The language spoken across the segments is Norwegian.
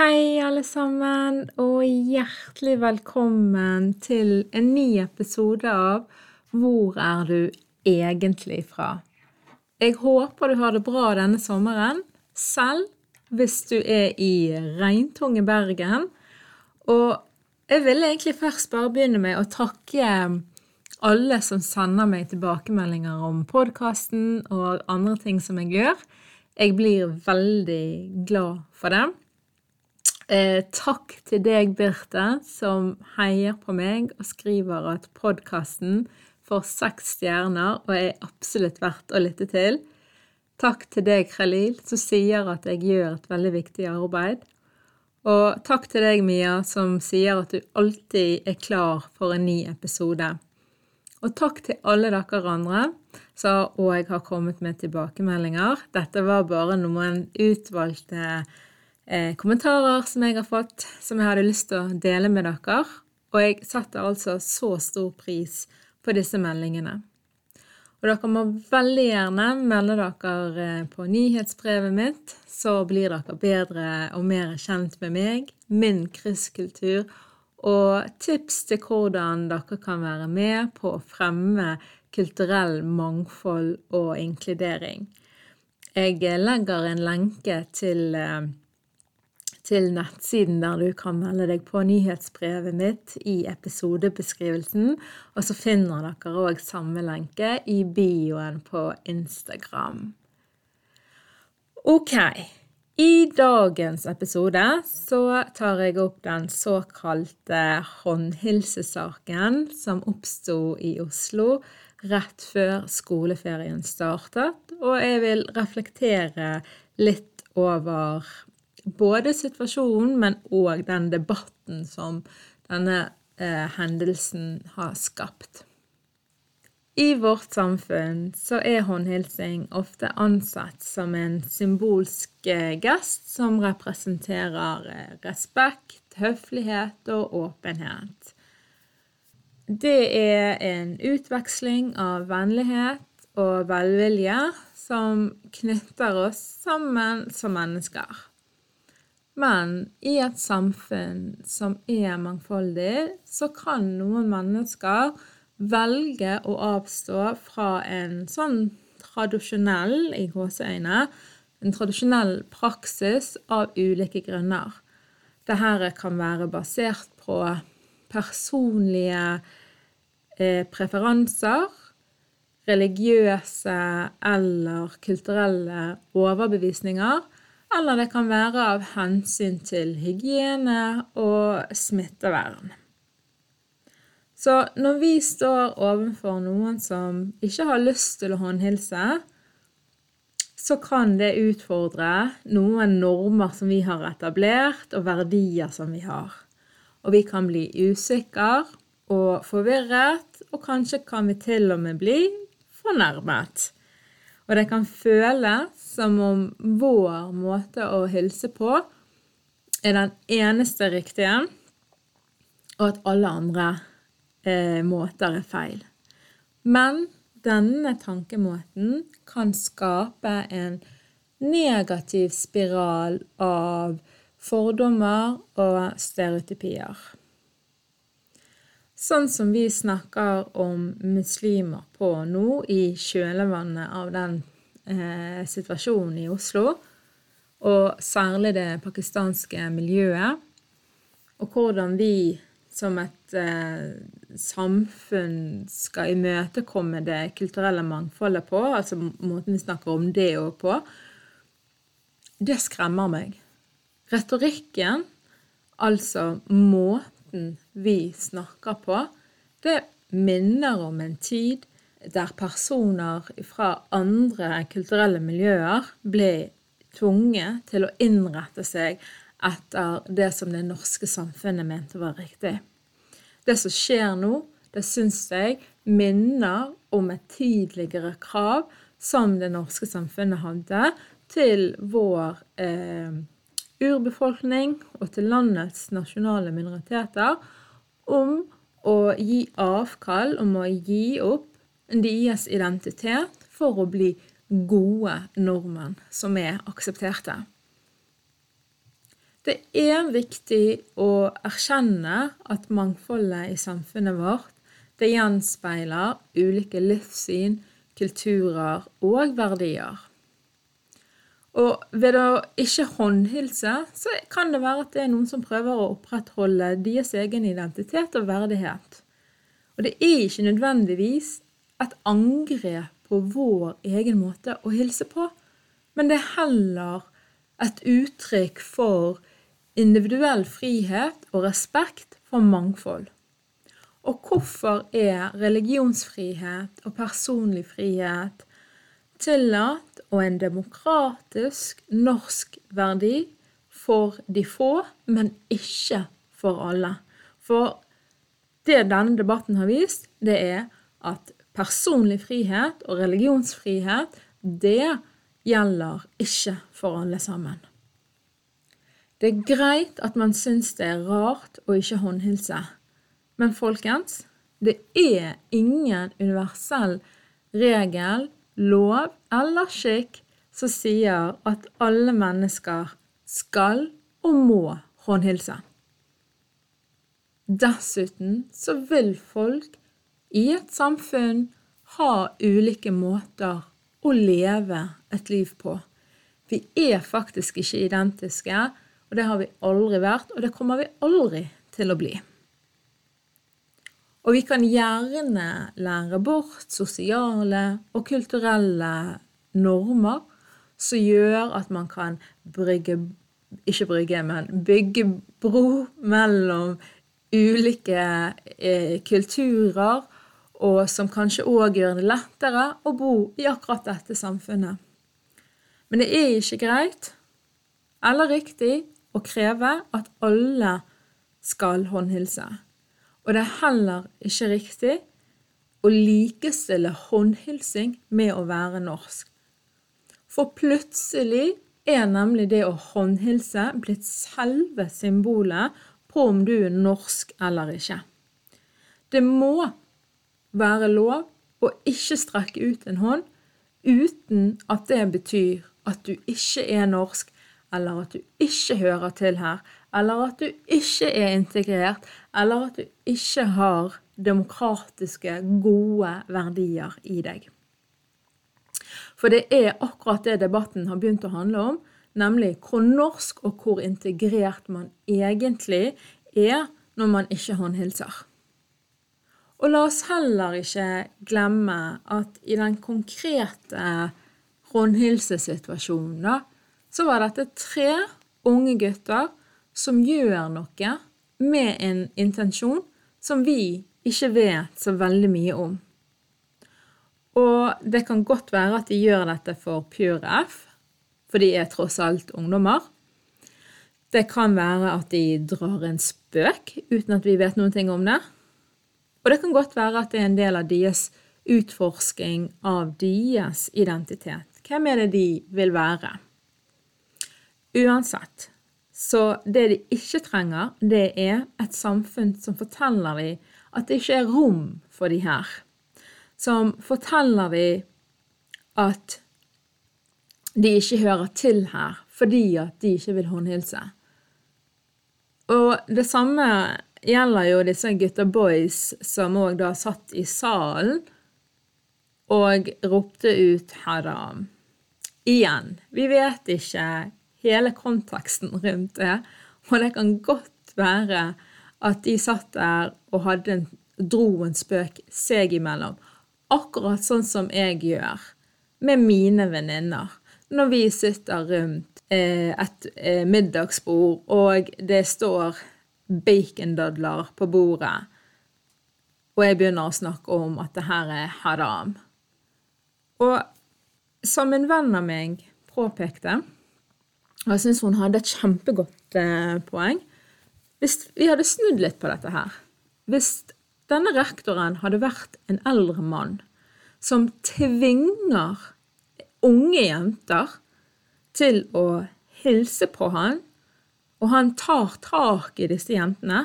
Hei, alle sammen, og hjertelig velkommen til en ny episode av Hvor er du egentlig fra? Jeg håper du har det bra denne sommeren, selv hvis du er i regntunge Bergen. Og jeg vil egentlig først bare begynne med å takke alle som sender meg tilbakemeldinger om podkasten og andre ting som jeg gjør. Jeg blir veldig glad for det. Eh, takk til deg, Birte, som heier på meg og skriver at podkasten får seks stjerner og er absolutt verdt å lytte til. Takk til deg, Khalil, som sier at jeg gjør et veldig viktig arbeid. Og takk til deg, Mia, som sier at du alltid er klar for en ny episode. Og takk til alle dere andre som òg har kommet med tilbakemeldinger. Dette var bare noen utvalgte eh, kommentarer som jeg har fått, som jeg hadde lyst til å dele med dere. Og jeg setter altså så stor pris på disse meldingene. Og dere må veldig gjerne melde dere eh, på nyhetsbrevet mitt, så blir dere bedre og mer kjent med meg, min krysskultur, og tips til hvordan dere kan være med på å fremme kulturell mangfold og inkludering. Jeg legger en lenke til eh, til nettsiden der du kan melde deg på nyhetsbrevet mitt i episodebeskrivelsen. Og så finner dere òg samme lenke i bioen på Instagram. Ok. I dagens episode så tar jeg opp den såkalte håndhilsesaken som oppsto i Oslo rett før skoleferien startet, og jeg vil reflektere litt over både situasjonen, men òg den debatten som denne eh, hendelsen har skapt. I vårt samfunn så er håndhilsing ofte ansett som en symbolsk eh, gest som representerer eh, respekt, høflighet og åpenhet. Det er en utveksling av vennlighet og velvilje som knytter oss sammen som mennesker. Men i et samfunn som er mangfoldig, så kan noen mennesker velge å avstå fra en sånn tradisjonell, i gåseøyne, en tradisjonell praksis av ulike grunner. Dette kan være basert på personlige eh, preferanser, religiøse eller kulturelle overbevisninger eller det kan være av hensyn til hygiene og smittevern. Så når vi står overfor noen som ikke har lyst til å håndhilse, så kan det utfordre noen normer som vi har etablert, og verdier som vi har. Og vi kan bli usikre og forvirret, og kanskje kan vi til og med bli fornærmet. Og det kan føles som om vår måte å hilse på er den eneste riktige, og at alle andre eh, måter er feil. Men denne tankemåten kan skape en negativ spiral av fordommer og stereotypier. Sånn som vi snakker om muslimer på nå, i kjølvannet av den eh, situasjonen i Oslo, og særlig det pakistanske miljøet, og hvordan vi som et eh, samfunn skal imøtekomme det kulturelle mangfoldet på, altså måten vi snakker om det òg på, det skremmer meg. Retorikken, altså måten vi snakker på, det minner om en tid der personer fra andre kulturelle miljøer ble tvunget til å innrette seg etter det som det norske samfunnet mente var riktig. Det som skjer nå, det syns jeg minner om et tidligere krav som det norske samfunnet hadde til vår eh, urbefolkning og til landets nasjonale minoriteter om å gi avkall, om å gi opp deres identitet for å bli gode nordmenn som er aksepterte. Det er viktig å erkjenne at mangfoldet i samfunnet vårt det gjenspeiler ulike livssyn, kulturer og verdier. Og ved å ikke håndhilse, så kan det være at det er noen som prøver å opprettholde deres egen identitet og verdighet. Og det er ikke nødvendigvis et angrep på vår egen måte å hilse på, men det er heller et uttrykk for individuell frihet og respekt for mangfold. Og hvorfor er religionsfrihet og personlig frihet tillatt og en demokratisk norsk verdi for de få, men ikke for alle? For det denne debatten har vist, det er at personlig frihet og religionsfrihet, det gjelder ikke for alle sammen. Det er greit at man syns det er rart å ikke håndhilse, men folkens, det er ingen universell regel, lov eller skikk som sier at alle mennesker skal og må håndhilse. Dessuten så vil folk i et samfunn ha ulike måter å leve et liv på. Vi er faktisk ikke identiske, og det har vi aldri vært, og det kommer vi aldri til å bli. Og vi kan gjerne lære bort sosiale og kulturelle normer som gjør at man kan brygge Ikke brygge, men bygge bro mellom ulike eh, kulturer, og som kanskje òg gjør det lettere å bo i akkurat dette samfunnet. Men det er ikke greit eller riktig å kreve at alle skal håndhilse. Og det er heller ikke riktig å likestille håndhilsing med å være norsk. For plutselig er nemlig det å håndhilse blitt selve symbolet på om du er norsk eller ikke. Det må være lov å ikke strekke ut en hånd uten at det betyr at du ikke er norsk eller at du ikke hører til her, eller at du ikke er integrert, eller at du ikke har demokratiske, gode verdier i deg. For det er akkurat det debatten har begynt å handle om, nemlig hvor norsk og hvor integrert man egentlig er når man ikke håndhilser. Og la oss heller ikke glemme at i den konkrete håndhilsesituasjonen, da, så var dette tre unge gutter som gjør noe med en intensjon som vi ikke vet så veldig mye om. Og det kan godt være at de gjør dette for pure F, for de er tross alt ungdommer. Det kan være at de drar en spøk uten at vi vet noen ting om det. Og det kan godt være at det er en del av deres utforsking av deres identitet. Hvem er det de vil være? Uansett. Så det de ikke trenger, det er et samfunn som forteller dem at det ikke er rom for de her. Som forteller dem at de ikke hører til her fordi at de ikke vil håndhilse. Og det samme gjelder jo disse gutta boys som òg da satt i salen og ropte ut 'haram'. Igjen, vi vet ikke hele konteksten rundt det. Og det kan godt være at de satt der og hadde en, dro en spøk seg imellom. Akkurat sånn som jeg gjør med mine venninner når vi sitter rundt eh, et eh, middagsbord, og det står bacondødler på bordet, og jeg begynner å snakke om at det her er haram. Og som en venn av meg påpekte, og jeg syns hun hadde et kjempegodt eh, poeng Hvis vi hadde snudd litt på dette her Hvis denne rektoren hadde vært en eldre mann som tvinger unge jenter til å hilse på han, og han tar tak i disse jentene,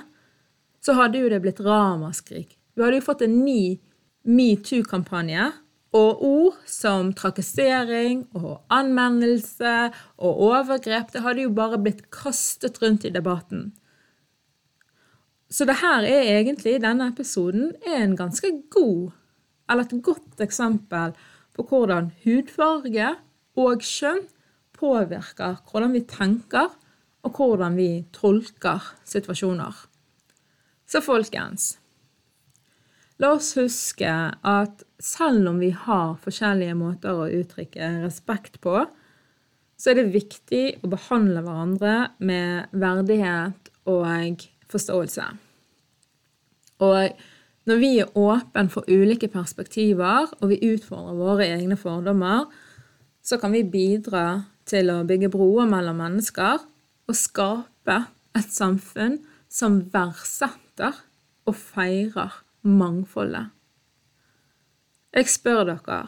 så hadde jo det blitt ramaskrik. Vi hadde jo fått en ny metoo-kampanje og ord som trakassering og anmeldelse og overgrep, det hadde jo bare blitt kastet rundt i debatten. Så det her er egentlig, denne episoden, er en ganske god, eller et godt eksempel på hvordan hudfarge og kjønn påvirker hvordan vi tenker, og hvordan vi tolker situasjoner. Så folkens, La oss huske at selv om vi har forskjellige måter å uttrykke respekt på, så er det viktig å behandle hverandre med verdighet og forståelse. Og når vi er åpne for ulike perspektiver, og vi utfordrer våre egne fordommer, så kan vi bidra til å bygge broer mellom mennesker og skape et samfunn som verdsetter og feirer mangfoldet. Jeg spør dere,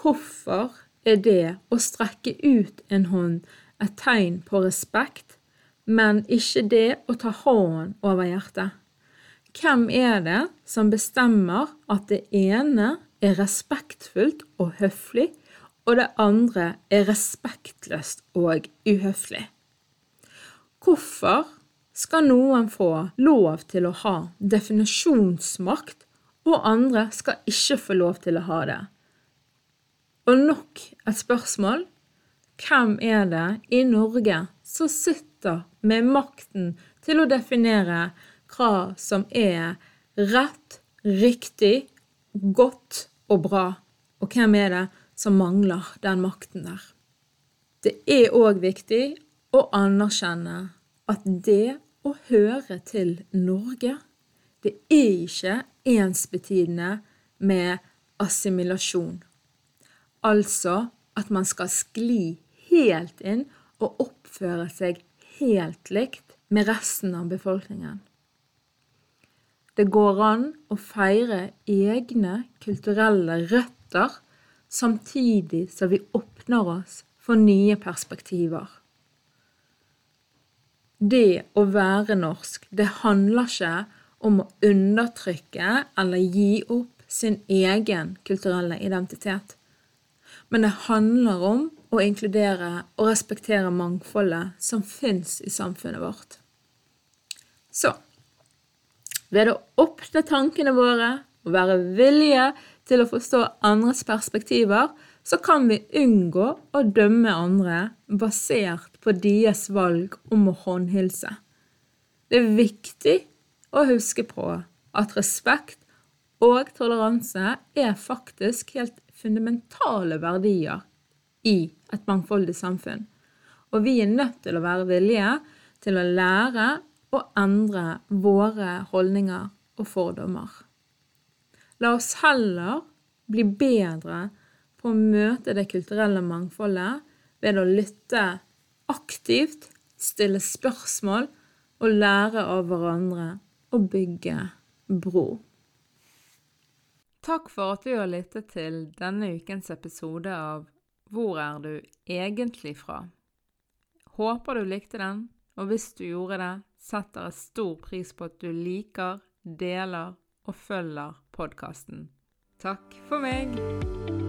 hvorfor er det å strekke ut en hånd et tegn på respekt, men ikke det å ta hånden over hjertet? Hvem er det som bestemmer at det ene er respektfullt og høflig, og det andre er respektløst og uhøflig? Hvorfor skal noen få lov til å ha definisjonsmakt, og andre skal ikke få lov til å ha det. Og nok et spørsmål hvem er det i Norge som sitter med makten til å definere hva som er rett, riktig, godt og bra, og hvem er det som mangler den makten der? Det er òg viktig å anerkjenne at det å høre til Norge, det er ikke ensbetydende med assimilasjon. Altså at man skal skli helt inn og oppføre seg helt likt med resten av befolkningen. Det går an å feire egne kulturelle røtter samtidig som vi åpner oss for nye perspektiver det å være norsk, det handler ikke om å undertrykke eller gi opp sin egen kulturelle identitet. Men det handler om å inkludere og respektere mangfoldet som fins i samfunnet vårt. Så ved å åpne tankene våre og være villige til å forstå andres perspektiver, så kan vi unngå å dømme andre basert på deres valg om å håndhilse. Det er viktig å huske på at respekt og toleranse er faktisk helt fundamentale verdier i et mangfoldig samfunn. Og vi er nødt til å være villige til å lære og endre våre holdninger og fordommer. La oss heller bli bedre på å møte det kulturelle mangfoldet ved å lytte aktivt, stille spørsmål og lære av hverandre og bygge bro. Takk for at du har lyttet til denne ukens episode av Hvor er du egentlig fra? Håper du likte den, og hvis du gjorde det, setter jeg stor pris på at du liker, deler og følger podkasten. Takk for meg!